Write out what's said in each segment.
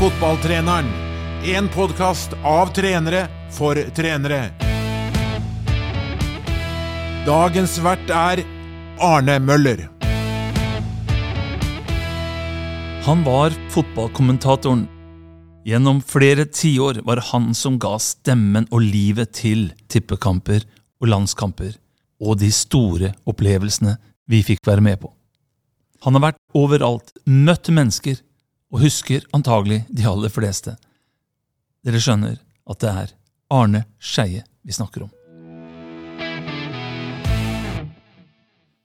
Fotballtreneren. En podkast av trenere for trenere. Dagens vert er Arne Møller. Han var fotballkommentatoren. Gjennom flere tiår var han som ga stemmen og livet til tippekamper og landskamper, og de store opplevelsene vi fikk være med på. Han har vært overalt, møtt mennesker, og husker antagelig de aller fleste. Dere skjønner at det er Arne Skeie vi snakker om.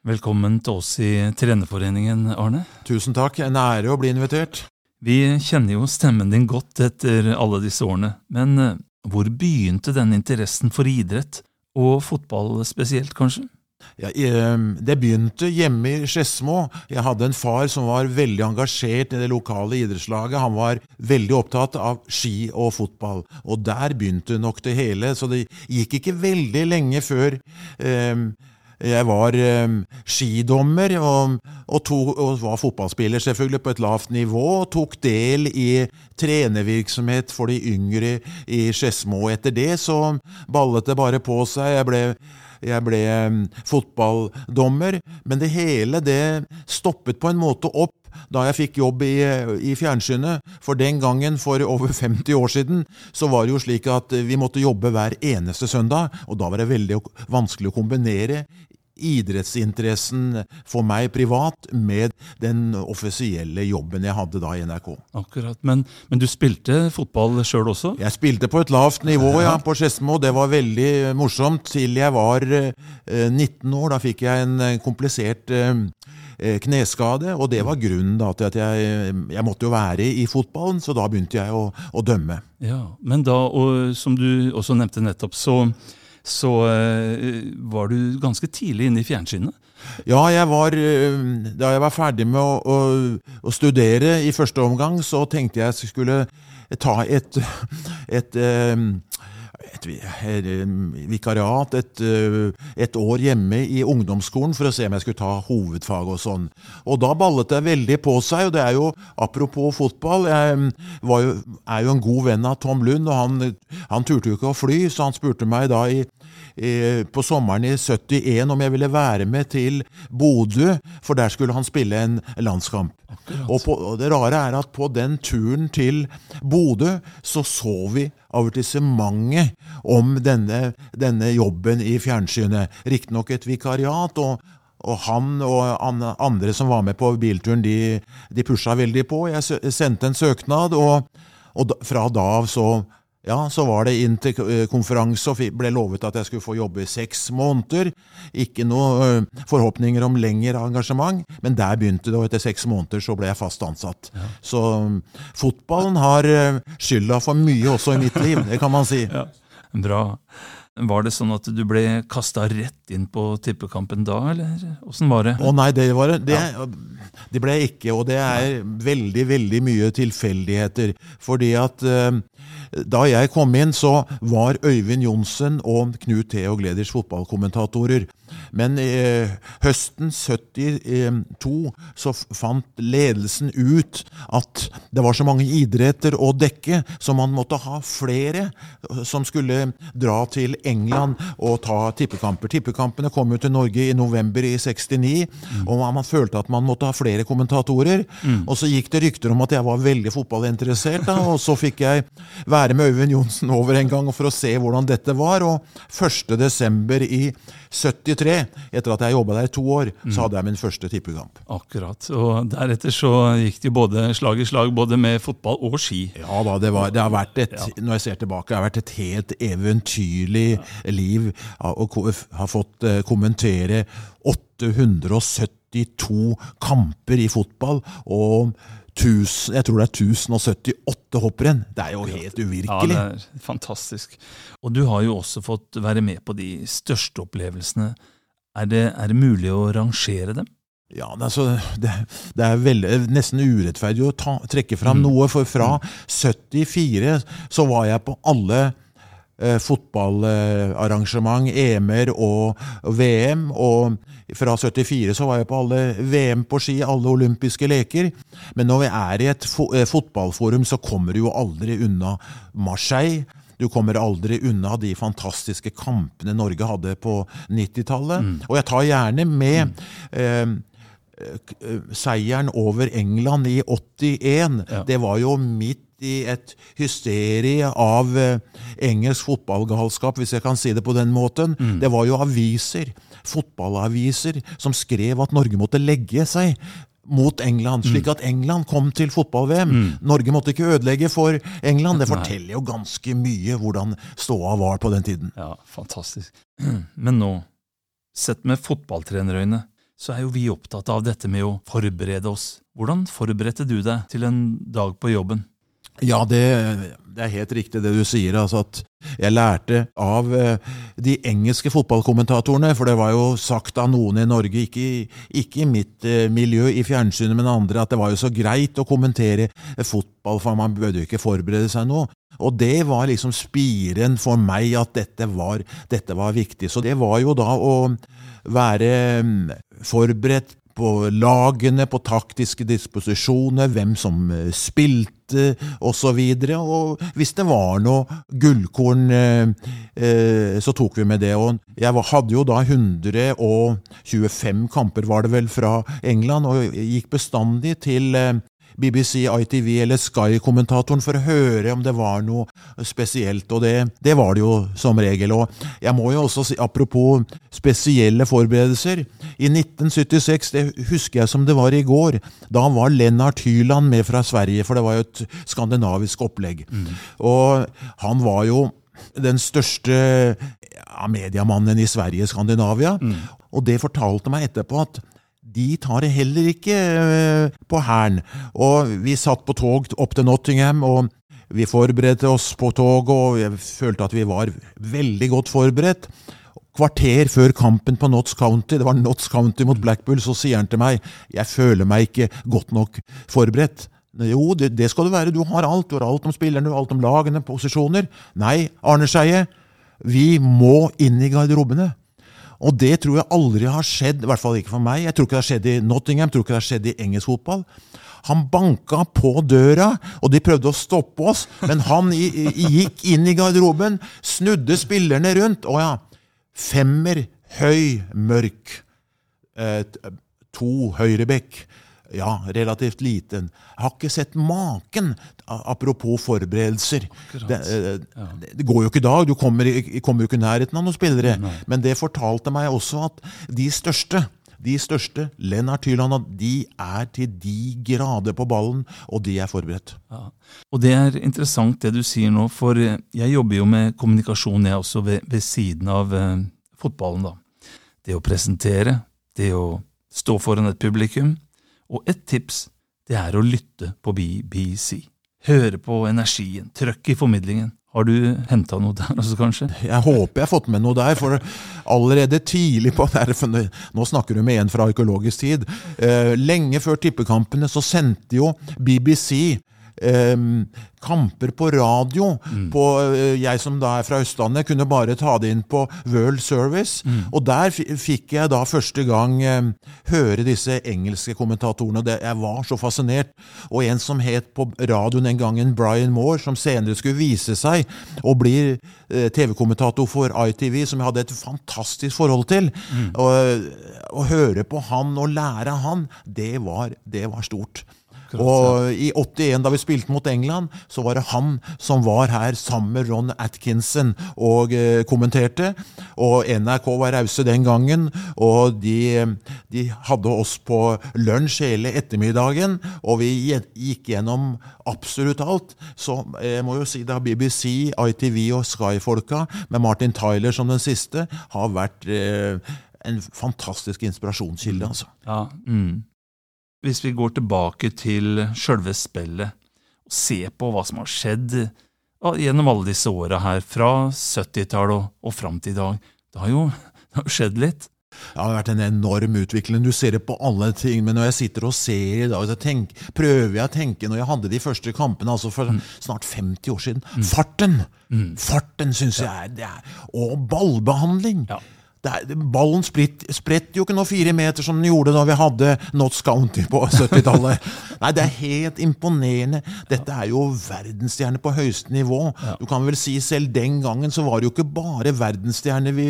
Velkommen til oss i Trenerforeningen, Arne. Tusen takk. En ære å bli invitert. Vi kjenner jo stemmen din godt etter alle disse årene, men eh, hvor begynte denne interessen for idrett, og fotball spesielt, kanskje? Ja, det begynte hjemme i Skedsmo. Jeg hadde en far som var veldig engasjert i det lokale idrettslaget. Han var veldig opptatt av ski og fotball, og der begynte nok det hele. Så det gikk ikke veldig lenge før eh, jeg var eh, skidommer og, og, to, og, var fotballspiller selvfølgelig på et lavt nivå. og Tok del i trenervirksomhet for de yngre i Skedsmo. Etter det så ballet det bare på seg. Jeg ble jeg ble fotballdommer, men det hele det stoppet på en måte opp da jeg fikk jobb i, i, fjernsynet. For den gangen, for over 50 år siden, så var det jo slik at vi måtte jobbe hver eneste søndag. Og da var det veldig vanskelig å kombinere idrettsinteressen for meg privat med den offisielle jobben jeg hadde da i NRK. Akkurat, Men, men du spilte fotball sjøl også? Jeg spilte på et lavt nivå ja, på Skedsmo. Det var veldig morsomt til jeg var eh, 19 år. Da fikk jeg en eh, komplisert eh, kneskade, og det var grunnen da, til at jeg, jeg måtte jo være i fotballen, så da begynte jeg å, å dømme. Ja, Men da, og som du også nevnte nettopp, så så uh, var du ganske tidlig inne i fjernsynet. Ja, jeg var, eh, da jeg var ferdig med å, å, å, studere i første omgang, så tenkte jeg skulle ta et, et, et et vikariat, et, år hjemme i ungdomsskolen for å se om jeg skulle ta hovedfag og sånn. Og da ballet det veldig på seg, og det er jo apropos fotball Jeg jo, er jo en god venn av Tom Lund, og han, han turte jo ikke å fly, så han spurte meg da i, i, på sommeren i 71 om jeg ville være med til Bodø, for der skulle han spille en landskamp. Og, på, og, Det rare er at på den turen til Bodø så så vi avertissementet om denne, denne jobben i fjernsynet. Riktignok et vikariat, og, og, han og andre som var med på bilturen, de, de pusha veldig på. Jeg sendte en søknad, og, og fra da av så ja, så var det inn til konferanse og ble lovet at jeg skulle få jobbe i seks måneder. Ikke noe eh, forhåpninger om lengre engasjement, men der begynte det, og etter seks måneder så ble jeg fast ansatt. Ja. Så mm, fotballen har eh, skylda for mye også i mitt liv, det kan man si. Ja, bra. Var det sånn at du ble kasta rett inn på tippekampen da, eller åssen var det? Å nei, det, var, det, ja. det ble jeg ikke, og det er veldig, veldig mye tilfeldigheter. Fordi at uh, da jeg kom inn, så var Øyvind Johnsen og Knut Theo Gleders fotballkommentatorer. Men eh, høsten 72 så fant ledelsen ut at det var så mange idretter å dekke, så man måtte ha flere som skulle dra til England og ta tippekamper. Tippekampene kom jo til Norge i november i 69, mm. og man følte at man måtte ha flere kommentatorer. Mm. Og så gikk det rykter om at jeg var veldig fotballinteressert, da, og så fikk jeg være være med Øyvind Johnsen over en gang for å se hvordan dette var. Og 1. desember i 73, etter at jeg jobba der i to år, så mm. hadde jeg min første tippekamp. Akkurat. Og deretter så gikk det både slag i slag både med fotball og ski. Ja da, det, var, det har vært et, ja. når jeg ser tilbake, det har vært et helt eventyrlig ja. liv. Og har fått eh, kommentere 872 kamper i fotball. og 1000, jeg tror det er 1078 hopprenn. Det er jo helt uvirkelig. Ja, det er fantastisk. Og du har jo også fått være med på de største opplevelsene. Er det, er det mulig å rangere dem? Ja, altså, det, det, er vel, nesten urettferdig å ta, trekke fram mm. noe, for fra 74 så var jeg på alle fotballarrangement, EM-er og VM. Og fra 74 så var jeg på alle VM på ski, alle olympiske leker. Men når vi er i et eh, fotballforum, så kommer du jo aldri unna Marseille. Du kommer aldri unna de fantastiske kampene Norge hadde på 90-tallet. Mm. Og jeg tar gjerne med mm. eh, seieren over England i 81. Ja. Det var jo midt i et hysterie av eh, engelsk fotballgalskap, hvis jeg kan si det på den måten. Mm. Det var jo aviser, fotballaviser, som skrev at Norge måtte legge seg mot England, slik mm. at England kom til fotball-VM. Mm. Norge måtte ikke ødelegge for England. Det forteller jo ganske mye hvordan ståa var på den tiden. Ja, fantastisk. Men nå, sett med fotballtrenerøyne, så er jo vi opptatt av dette med å forberede oss. Hvordan forberedte du deg til en dag på jobben? Ja, det, det, er helt riktig det du sier. altså at Jeg lærte av eh, de engelske fotballkommentatorene, for det var jo sagt av noen i Norge, ikke, ikke i mitt eh, miljø i fjernsynet, men andre, at det var jo så greit å kommentere fotball, for man burde jo ikke forberede seg noe. Og det var liksom spiren for meg at dette var, dette var viktig. Så det var jo da å være mm, forberedt på lagene, på taktiske disposisjoner, hvem som eh, spilte osv. Og, og hvis det var noe gullkorn, eh, eh, så tok vi med det. Og jeg hadde jo da 125 kamper, var det vel, fra England, og gikk bestandig til BBC, ITV eller Sky-kommentatoren for å høre om det var noe spesielt, og det, det, var det jo som regel. Og jeg må jo også si, apropos spesielle forberedelser, i 1976, det husker jeg som det var i går, da var Lennart Hyland med fra Sverige, for det var jo et skandinavisk opplegg. Mm. Og han var jo den største ja, mediamannen i Sverige, Skandinavia. Mm. Og det fortalte meg etterpå at de tar det heller ikke eh, på hæren. Og vi satt på tog opp til Nottingham, og vi forberedte oss på toget, og jeg følte at vi var veldig godt forberedt. Kvarter før kampen på Notts County, det var Notts County mot Blackpool, så sier han til meg jeg føler meg ikke godt nok forberedt. Jo, det, det skal du være, du har alt. Du har alt om spillerne, alt om lagene, posisjoner. Nei, Arne Skeie, vi må inn i garderobene. Og det tror jeg aldri har skjedd, i hvert fall ikke for meg. Jeg tror ikke det har skjedd i Nottingham, jeg tror ikke det har skjedd i engelsk fotball. Han banka på døra, og de prøvde å stoppe oss, men han gikk inn i garderoben, snudde spillerne rundt. Å ja, femmer, høy, mørk. Eh, to høyrebekk. Ja, relativt liten. Jeg har ikke sett maken, apropos forberedelser. Det, eh, ja. det, går jo ikke i dag, du kommer, kommer jo ikke i nærheten av noen spillere. Nei. Men det fortalte meg også at de største, de største, Lennart Tyland, de er til de grader på ballen, og de er forberedt. Ja. Og det er interessant det du sier nå, for jeg jobber jo med kommunikasjon jeg også ved, ved siden av eh, fotballen. da. Det å presentere, det å stå foran et publikum og et tips det er å lytte på BBC. Høre på energien, trøkk i formidlingen. Har du henta noe der også, kanskje? Jeg håper jeg har fått med noe der. For allerede tidlig på Nå snakker du med en fra arkeologisk tid. Eh, lenge før tippekampene så sendte jo BBC kamper på radio. Mm. På, eh, jeg som da er fra Østlandet, kunne bare ta det inn på World Service. Mm. Og der fikk jeg da første gang eh, høre disse engelske kommentatorene. Det, jeg var så fascinert. Og en som het på radioen den gangen Brian Moore, som senere skulle vise seg å bli eh, TV-kommentator for ITV, som jeg hadde et fantastisk forhold til. Mm. Å høre på han og lære av han, det var, det var stort. Og i 81, da vi spilte mot England, så var det han som var her sammen med Ron Atkinson og eh, kommenterte. Og NRK var rause den gangen, og de, de, hadde oss på lunsj hele ettermiddagen. Og vi gikk gjennom absolutt alt. Så jeg må jo si da BBC, ITV og Sky-folka, med Martin Tyler som den siste, har vært eh, en fantastisk inspirasjonskilde. altså. Ja, mm. Hvis vi går tilbake til sjølve spillet og ser på hva som har skjedd gjennom alle disse åra her, fra 70-tallet og, og fram til i dag, det har jo det har skjedd litt. Det har vært en enorm utvikling. Du ser det på alle ting, men når jeg sitter og ser i dag, så tenk, prøver jeg å tenke når jeg hadde de første kampene, altså for mm. snart 50 år siden Farten! Mm. Farten syns jeg er, det er Og ballbehandling! Ja. Er, ballen spretter jo ikke nå fire meter som den gjorde da vi hadde Notts County på 70-tallet. Nei, det er helt imponerende. Dette er jo verdensstjerne på høyeste nivå. Du kan vel si selv den gangen så var det jo ikke bare verdensstjerner vi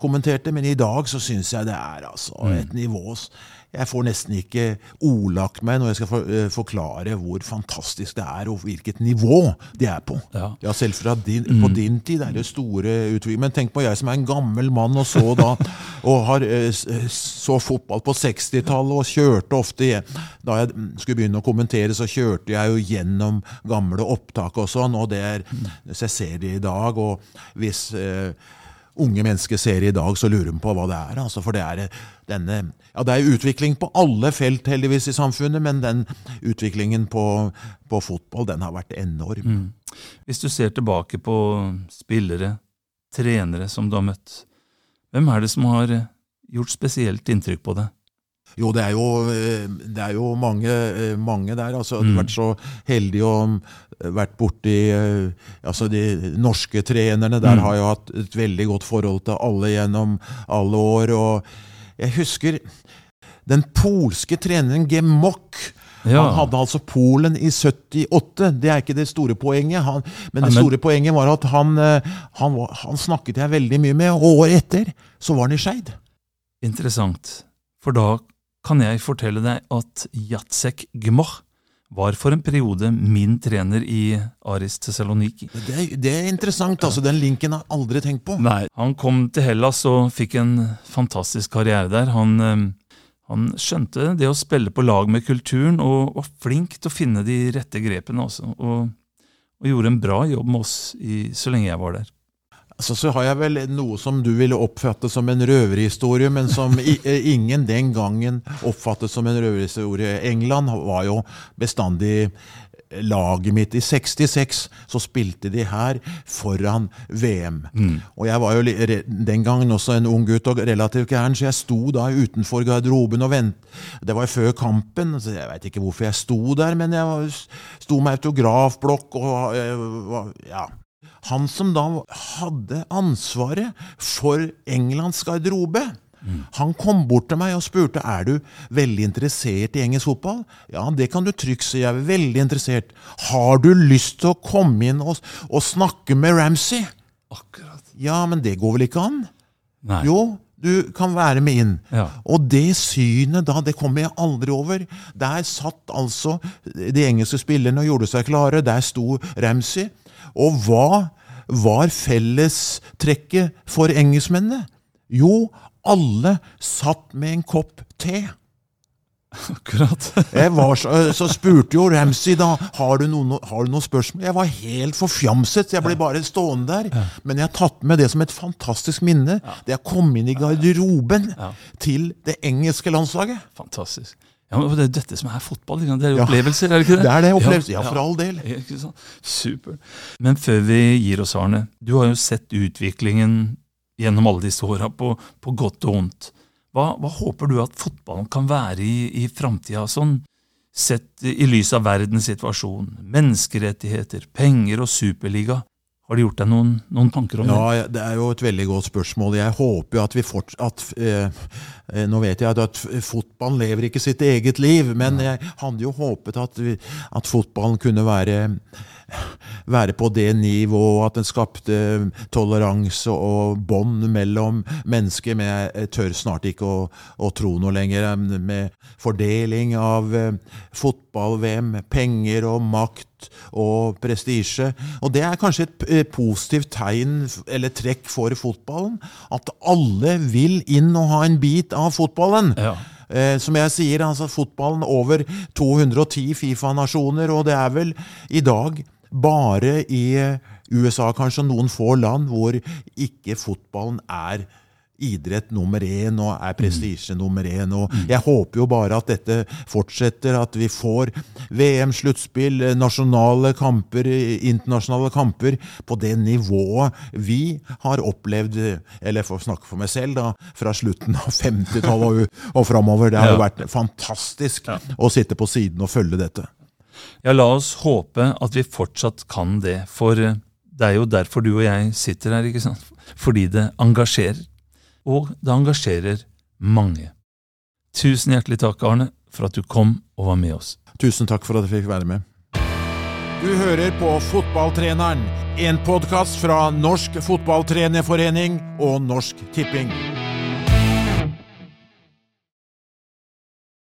kommenterte, men i dag så syns jeg det er altså mm. et nivå jeg får nesten ikke ordlagt meg når jeg skal for, uh, forklare hvor fantastisk det er, og hvilket nivå de er på. Ja, ja Selv fra din, mm. på din tid er det store utvikling. Men tenk på jeg som er en gammel mann og så da og har, uh, så fotball på 60-tallet og kjørte ofte Da jeg skulle begynne å kommentere, så kjørte jeg jo gjennom gamle opptak og sånn, og det er Hvis jeg ser det i dag, og hvis uh, unge mennesker ser i dag, så lurer de på hva det er. Altså, for det er, denne, ja, det er utvikling på alle felt heldigvis i samfunnet, men den utviklingen på, på fotball den har vært enorm. Mm. Hvis du ser tilbake på spillere, trenere som du har møtt, hvem er det som har gjort spesielt inntrykk på deg? Jo, det er jo, eh, det er jo mange, eh, mange, der. altså Du har mm. vært så heldig å eh, vært borti altså De norske trenerne der mm. har jo hatt et veldig godt forhold til alle gjennom alle år. og Jeg husker den polske treneren Gemok. Ja. Han hadde altså Polen i 78. Det er ikke det store poenget. Han, men det store poenget var at han, han, han, snakket jeg veldig mye med, og året etter så var han i Skeid. Interessant. For da kan jeg fortelle deg at Jacek Gmoch var for en periode min trener i Aris Tessaloniki. Det, det, er interessant. altså Den linken har jeg aldri tenkt på. Nei, Han kom til Hellas og fikk en fantastisk karriere der. Han, eh, han skjønte det å spille på lag med kulturen, og var flink til å finne de rette grepene også. Og, og gjorde en bra jobb med oss i, så lenge jeg var der. Altså, så har jeg vel noe som du ville oppfatte som en røverhistorie, men som i, ingen den gangen oppfattet som en røverhistorie. England var jo bestandig laget mitt. I 66 så spilte de her foran VM. Mm. Og jeg var jo den gangen også en ung gutt og relativt gæren, så jeg sto da utenfor garderoben og ventet. Det var før kampen, så jeg veit ikke hvorfor jeg sto der, men jeg sto med autografblokk og eh, ja, han som da hadde ansvaret for Englands garderobe. Mm. Han kom bort til meg og spurte er du veldig interessert i engelsk fotball. Ja, det kan du trygt si. Jeg er veldig interessert. Har du lyst til å komme inn og, og snakke med Ramsay? Akkurat. Ja, men det går vel ikke an? Nei. Jo, du kan være med inn. Ja. Og det synet da, det kommer jeg aldri over. Der satt altså de engelske spillerne og gjorde seg klare. Der sto Ramsay. Og hva var fellestrekket for engelskmennene? Jo, alle satt med en kopp te. Akkurat. så, så, spurte jo Ramsay da har du, noen, har du noen spørsmål. Jeg var helt forfjamset. Jeg ble bare stående der. Men jeg har tatt med det som et fantastisk minne. Det å komme inn i garderoben til det engelske landslaget. Fantastisk. Ja, men Det er dette som er fotball. Det er opplevelser, er det ikke det? Det er det, opplevelser. Ja, for all del. Super. Men før vi gir oss, Arne. Du har jo sett utviklingen gjennom alle disse åra, på, på, godt og vondt. Hva, hva, håper du at fotballen kan være i, i framtida, sånn sett i lys av verdens situasjon, menneskerettigheter, penger og superliga? Har du gjort deg noen, noen, tanker om det? Ja, Det er jo et veldig godt spørsmål. Jeg håper jo at vi fortsatt eh, eh, Nå vet jeg at fotballen lever ikke sitt eget liv, men jeg hadde jo håpet at, at fotballen kunne være være på det nivået at den skapte toleranse og bånd mellom mennesker. Men jeg tør snart ikke å, å tro noe lenger. Med fordeling av eh, fotball-VM, penger og makt og prestisje. Og det er kanskje et eh, positivt tegn eller trekk for fotballen. At alle vil inn og ha en bit av fotballen. Ja. Eh, som jeg sier, altså fotballen over 210 Fifa-nasjoner, og det er vel i dag bare i USA, kanskje noen få land, hvor ikke fotballen er idrett nummer én og er prestisje nummer én. Og jeg håper jo bare at dette fortsetter, at vi får VM-sluttspill, nasjonale kamper, internasjonale kamper, på det nivået vi har opplevd, eller for å snakke for meg selv, da, fra slutten av 50-tallet og, og framover. Det har jo vært fantastisk å sitte på siden og følge dette. Ja, la oss håpe at vi fortsatt kan det, for eh, det er jo derfor du og jeg sitter her, ikke sant? Fordi det engasjerer. Og det engasjerer mange. Tusen hjertelig takk, Arne, for at du kom og var med oss. Tusen takk for at jeg fikk være med. Du hører på Fotballtreneren, en podkast fra Norsk Fotballtrenerforening og Norsk Tipping.